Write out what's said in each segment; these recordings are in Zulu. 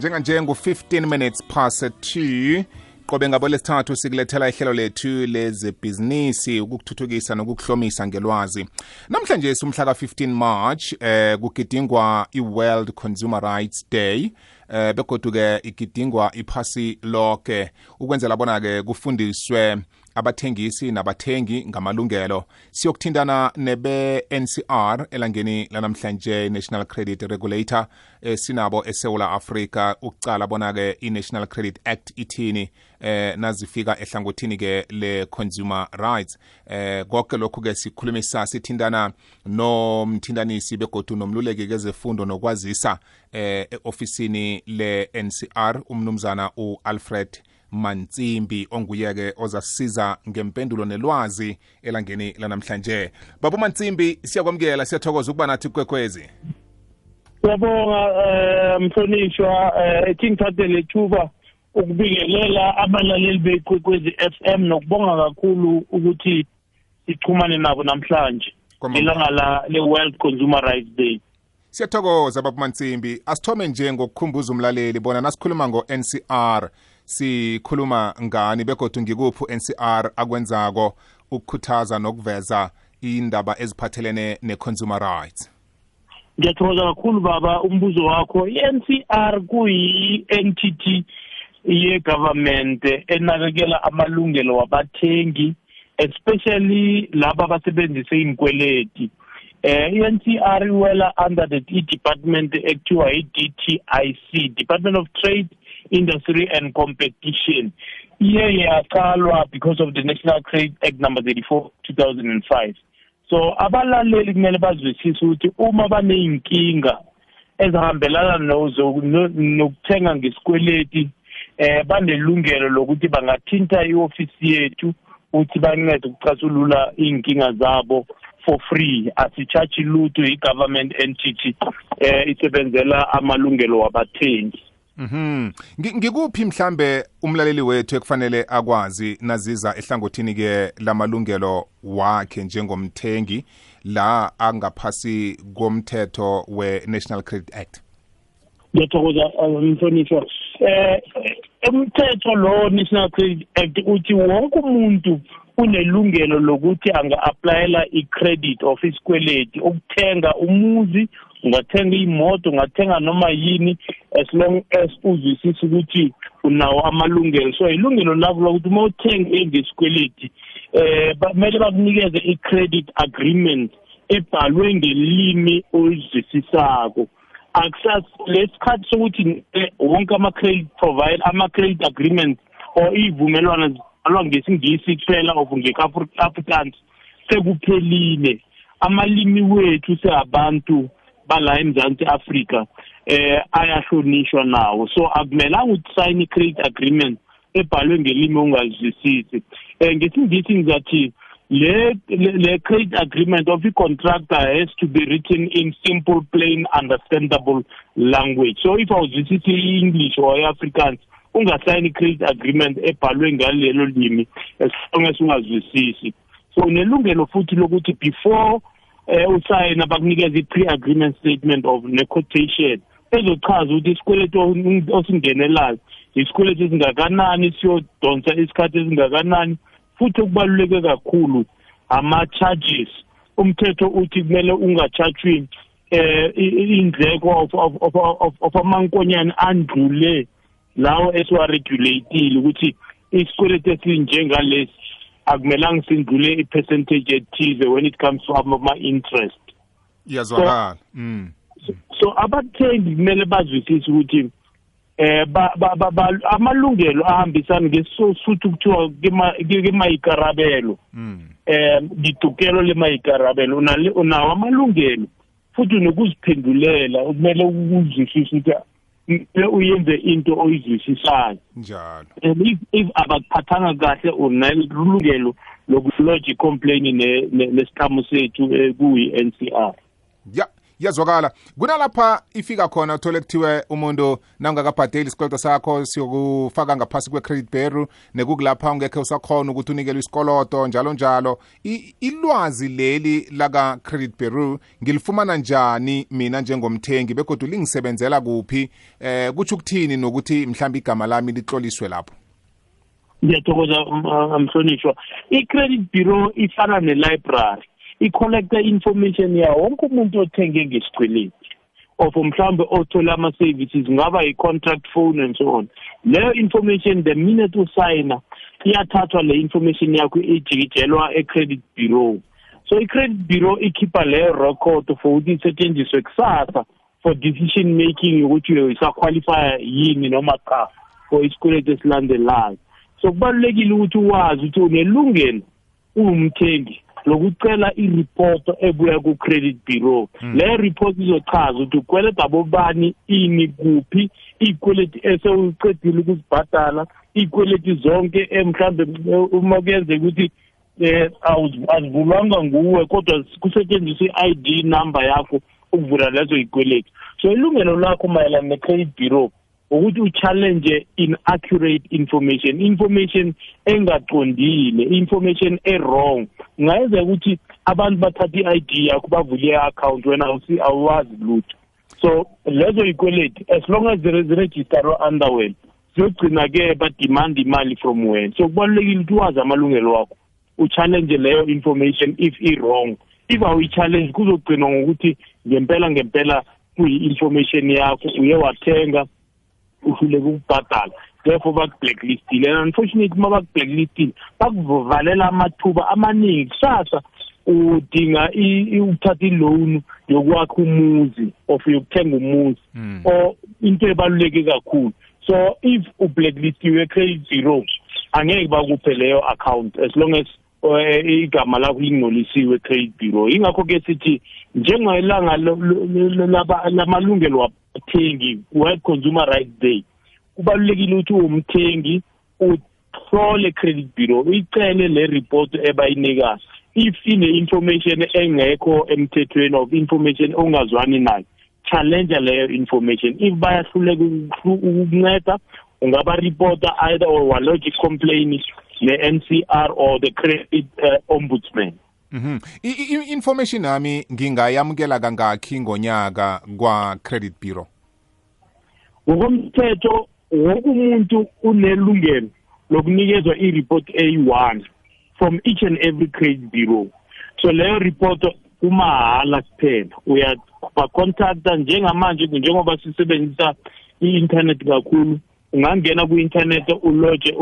njenganje ngu-15 minutes past 2 qobe ngabo lesithathu sikulethela ihlelo lethu lezebhizinisi ukukuthuthukisa nokukuhlomisa ngelwazi. Namhlanje sumhla ka-15 march eh kugidingwa i-world consumer rights day eh begodu-ke igidingwa iphasi lonke ukwenzela bona-ke kufundiswe abathengisi nabathengi ngamalungelo. Siyokuthintana nebe-ncr elangeni lanamhlanje national credit regulator eh, sinabo esewula afrika. Ukucala bona-ke i-national credit act ithini eh nazifika ehlangothini-ke le-consumer rights. Eh konke lokhu-ke sikhulumisa sithintana nomthintanisi begodu nomluleki kezefundo nokwazisa eh e-ofisini le-ncr umnumzana u-alfred Mantsimbi onguye-ke ozasisiza ngempendulo nelwazi elangeni lanamhlanje. Baba Mantsimbi siyakwamukela siyathokoza ukuba nathi kwekwezi Siyabonga eh mhlonishwa eh ethi ngithathe lethuba ukubikelela abalaleli bekwekwezi FM nokubonga kakhulu ukuthi sichumane nabo namhlanje ilanga la le World Consumer Rights Day. Siyathokoza baba Mantsimbi asithome nje ngokukhumbuza umlaleli bona nasikhuluma ngo-NCR sikhuluma ngani begodwa ngikuphi u-NCR akwenzako ukukhuthaza nokuveza indaba eziphathelene ne-consumer rights? Ngiyathokoza kakhulu baba. Umbuzo wakho i-NCR kuyi-entity ye-government enakekela amalungelo wabathengi especially laba abasebenzise iy'nkweleti eh i-NCR iwela under the department ekuthiwa i-DTIC Department of Trade Industry and Competition. Iye yaqalwa because of the National Credit Act number 34 2005 so abalaleli kumele bazwisise ukuthi uma baneyinkinga ezihambelana nozo nokuthenga ngesikweleti eh banelungelo lokuthi bangathinta iofisi yethu ukuthi bancede ukucasulula inkinga zabo for free. Asicharge lutho i-government entity eh isebenzela amalungelo wabathengi. Mhm. Ngikuphi mhlambe umlaleli wethu ekufanele akwazi naziza ehlangothini ke lamalungelo wakhe njengomthengi la angaphasi komthetho we-National Credit Act. Ngiyathokoza umhlonishwa. Eh umthetho lo National Credit Act uthi wonke umuntu unelungelo lokuthi anga-applyela i-credit of isikweleti ukuthenga umuzi ungathenga imoto ungathenga noma yini as long as uzwisisa ukuthi unawo amalungelo. So ilungelo lakho lokuthi uma uthenge ngesikweleti eh kumele bakunikeze i-credit agreement ebhalwe ngelimi olizwisisako lesikhathi sokuthi wonke ama-credit provide ama-credit agreement or iyivumelwano zibhalwa ngesingisi kuphela of ngeka-afrikaans sekuphelile. Amalimi wethu seabantu bala eMzansi Afrika eh ayahlonishwa nawo. So akumelanga ukusayina i-credit agreement ebhalwe ngelimi ongalizwisisi eh ngesingisi ngizathi le le credit agreement of i-contractor has to be written in simple plain understandable language. So if awuzwisisi i-english or i-afrikaans ungasayini i-credit agreement ebhalwe ngalelo limi as long as ungazwisisi. So unelungelo futhi lokuthi before eh usayina bakunikeza i-pre-agreement statement of ne-quotation ezochaza ukuthi isikweletu osingenelayo isikweletu esingakanani siyodonsa isikhathi esingakanani futhi okubaluleke kakhulu ama-charges. Umthetho uthi kumele ungachajwi eh indleko of of of of amankonyane andlule lawo esiwaregulateile ukuthi isikweletu esinjengalesi akumelanga sindlule i-percentage ethize when it comes to ama-interest. Iyazwakala. Mm. so abathengi kumele bazwisise ukuthi eh amalungelo ahambisana ngesosuthu kuthiwa kemayikarabelo. Eh ditokelo lemayikarabelo. Unawo amalungelo futhi unokuziphendulela kumele ukuzwisise ukuthi uyenze into oyizwisisayo njalo. And if, if abakuphathanga kahle unelungelo lokulodge icomplain nesithamu sethu kuyi-NCR ya. Yazwakala kunalapha ifika khona uthole kuthiwe umuntu nawungakabhadeli isikoloto sakho siyokufaka ngaphasi kwe-credit bureau nekukulapha ungekhe usakhona ukuthi unikelwe isikoloto njalo njalo. Ilwazi leli laka-credit bureau ngilifumana njani mina njengomthengi begodwa lingisebenzela kuphi? Eh kutsho ukuthini nokuthi mhlawumbe igama lami litloliswe lapho? Ngiyathokoza mhlonishwa. I-credit bureau ifana ne-library. I-collecta information yawo. Wonke umuntu othenge ngesikweleti of mhlawumbe othola ama-services ngaba i-contract phone and so on. Leyo information the minute usayina iyathathwa le information yakho ijikijelwa e-credit bureau. So i-credit bureau ikhipha leyo record for ukuthi isetshenziswe kusasa for decision making yokuthi isaqualifya yini noma cha for isikweletu esilandelayo. So kubalulekile ukuthi uwazi ukuthi unelungelo uwumthengi lokucela i-report ebuya ku-credit bureau. Mm. leyo report izochaza ukuthi ukweleta bobani ini kuphi iy'kweleti esewucedile ukuzibhadala iy'kweleti zonke mhlawumbe uma kuyenzeka ukuthi eh azivulwanga nguwe kodwa kusetshenziswa i-ID number yakho ukuvula lezo yikweleti so ilungelo lakho mayelana ne-credit bureau ukuthi uchallenge inaccurate information information engaqondile information e-wrong. Kungayenzeka ukuthi abantu bathatha i-ID yakho bavule i-account wena awuwazi lutho. So lezo yikweleti as long as ziregisterwe under wena ziyogcina-ke badimanda imali from wena. So kubalulekile ukuthi uwazi amalungelo wakho uchallenge leyo information if i-wrong. If awuyi-challenge kuzogcinwa ngokuthi ngempela ngempela kuyi-information yakho uye wathenga uhluleke ukubhadala. Therefore baku-blacklistile and unfortunately uma baku-blacklistile bakuvalela amathuba amaningi kusasa udinga ukuthatha iloan yokwakha umuzi of yokuthenga umuzi. Or into ebaluleke kakhulu. So if ublacklistiwe credit zero angeke bakuphe leyo account as long as igama lakho lingcolisiwe credit bureau ingakho ke sithi njengelanga lamalungelo wabathengi world consumer rights day kubalulekile ukuthi uwumthengi uhlole credit bureau uyicele le report ebayinika if ine-information engekho emthethweni of information ongazwani nayo challenge leyo information if bayahluleka ukukunceda ungaba reporter either or walodge complaint ne-NCR or the credit uh, ombudsman Mhm. I-information nami ngingayamukela kangakhi ngonyaka kwa credit bureau. Ngokomthetho wonke umuntu unelungelo lokunikezwa i-report A1 from each and every credit bureau. So leyo report kumahala kuphela. Uyabacontacta njengamanje njengoba sisebenzisa i-internet kakhulu ungangena ku-internet uloje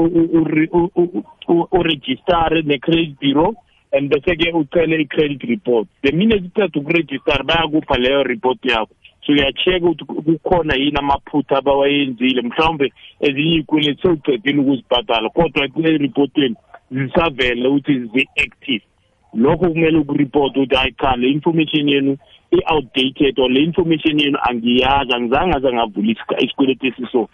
uregistare ne-credit bureau and bese-ke ucele i-credit report. The minute uceda ukuregister bayakupha leyo report yakho. So uyacheka ukuthi kukhona yini amaphutha abawayenzile? Mhlawumbe ezinye iy'kweleti sewucedile ukuzibhadala kodwa eripotweni zisavele ukuthi zi-active. Lokho kumele ukuripota ukuthi hayi cha le information yenu i-outdated or le information yenu angiyazi angizange aze ngavula isikweleti esiso.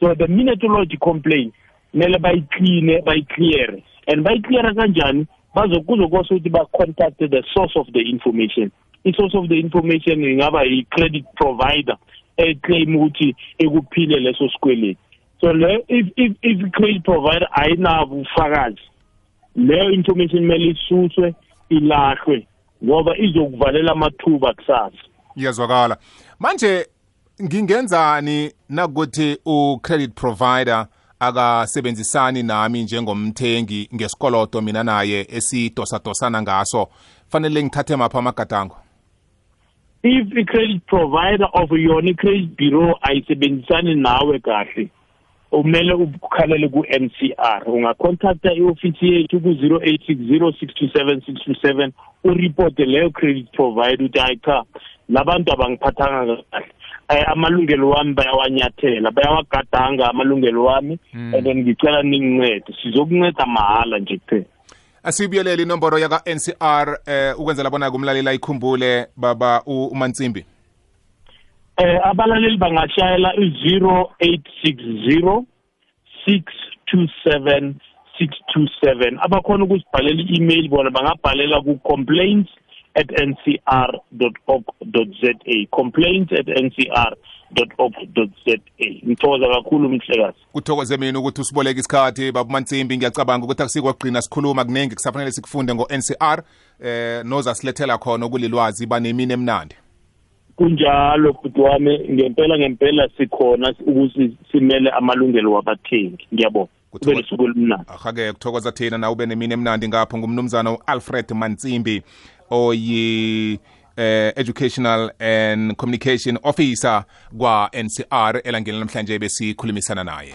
So the minute ulodge complaint kumele bayicleane bayicleare. And bayicleare kanjani? Bazokuzokose ukuthi ba-contact the source of the information. I-source of the information ingaba i-credit provider eclaim ukuthi ekuphile leso sikweleti. So le if if if i-credit provider ayinabo ubufakazi leyo information kumele isuswe ilahlwe ngoba izokuvalela amathuba kusasa. Iyazwakala. Manje ngingenzani nakuthi u-credit provider akasebenzisani nami njengomthengi ngesikoloto mina naye esidosadosana ngaso? Fanele ngithathe mapha amagadango? If i-credit provider of yona i-credit bureau ayisebenzisani nawe kahle umele ukhalele ku-NCR ungacontacta i-ofisi yethu ku-0860 uripote leyo credit provider ukuthi hayi cha labantu abangiphathanga kahle. Eh amalungelo wami bayawanyathela bayawagadanga amalungelo wami and then ngicela ningincede. Sizokunceda mahala nje kuphela. Asibuyelele inomboro yaka-ncr eh ukwenzela bona kumlalela ikhumbule baba uMantsimbi. Eh abalaleli bangashayela u-0860 627 627 abakhona ukusibhalela i-email bona bangabhalela ku-complaints at ncr.org.za complaints at ncr.org.za ngithokoza kakhulu mhlekazi kuthokoze mina ukuthi usiboleke isikhathi babumansimbi ngiyacabanga ukuthi akusikwagqina sikhuluma kuningi kusafanele sikufunde ngo-ncr eh noza silethela khona kulilwazi banemini emnandi. Kunjalo bhuti wami ngempela ngempela sikhona ukuthi simele amalungelo wabathengi. Ngiyabonga. Kube lusuku olumnandi ahake kuthokoza thina. Na ube nemini emnandi ngapho ngumnumzana u-alfred mansimbi. Oyi eh, educational and communication officer kwa-ncr elangeni namhlanje besikhulumisana naye.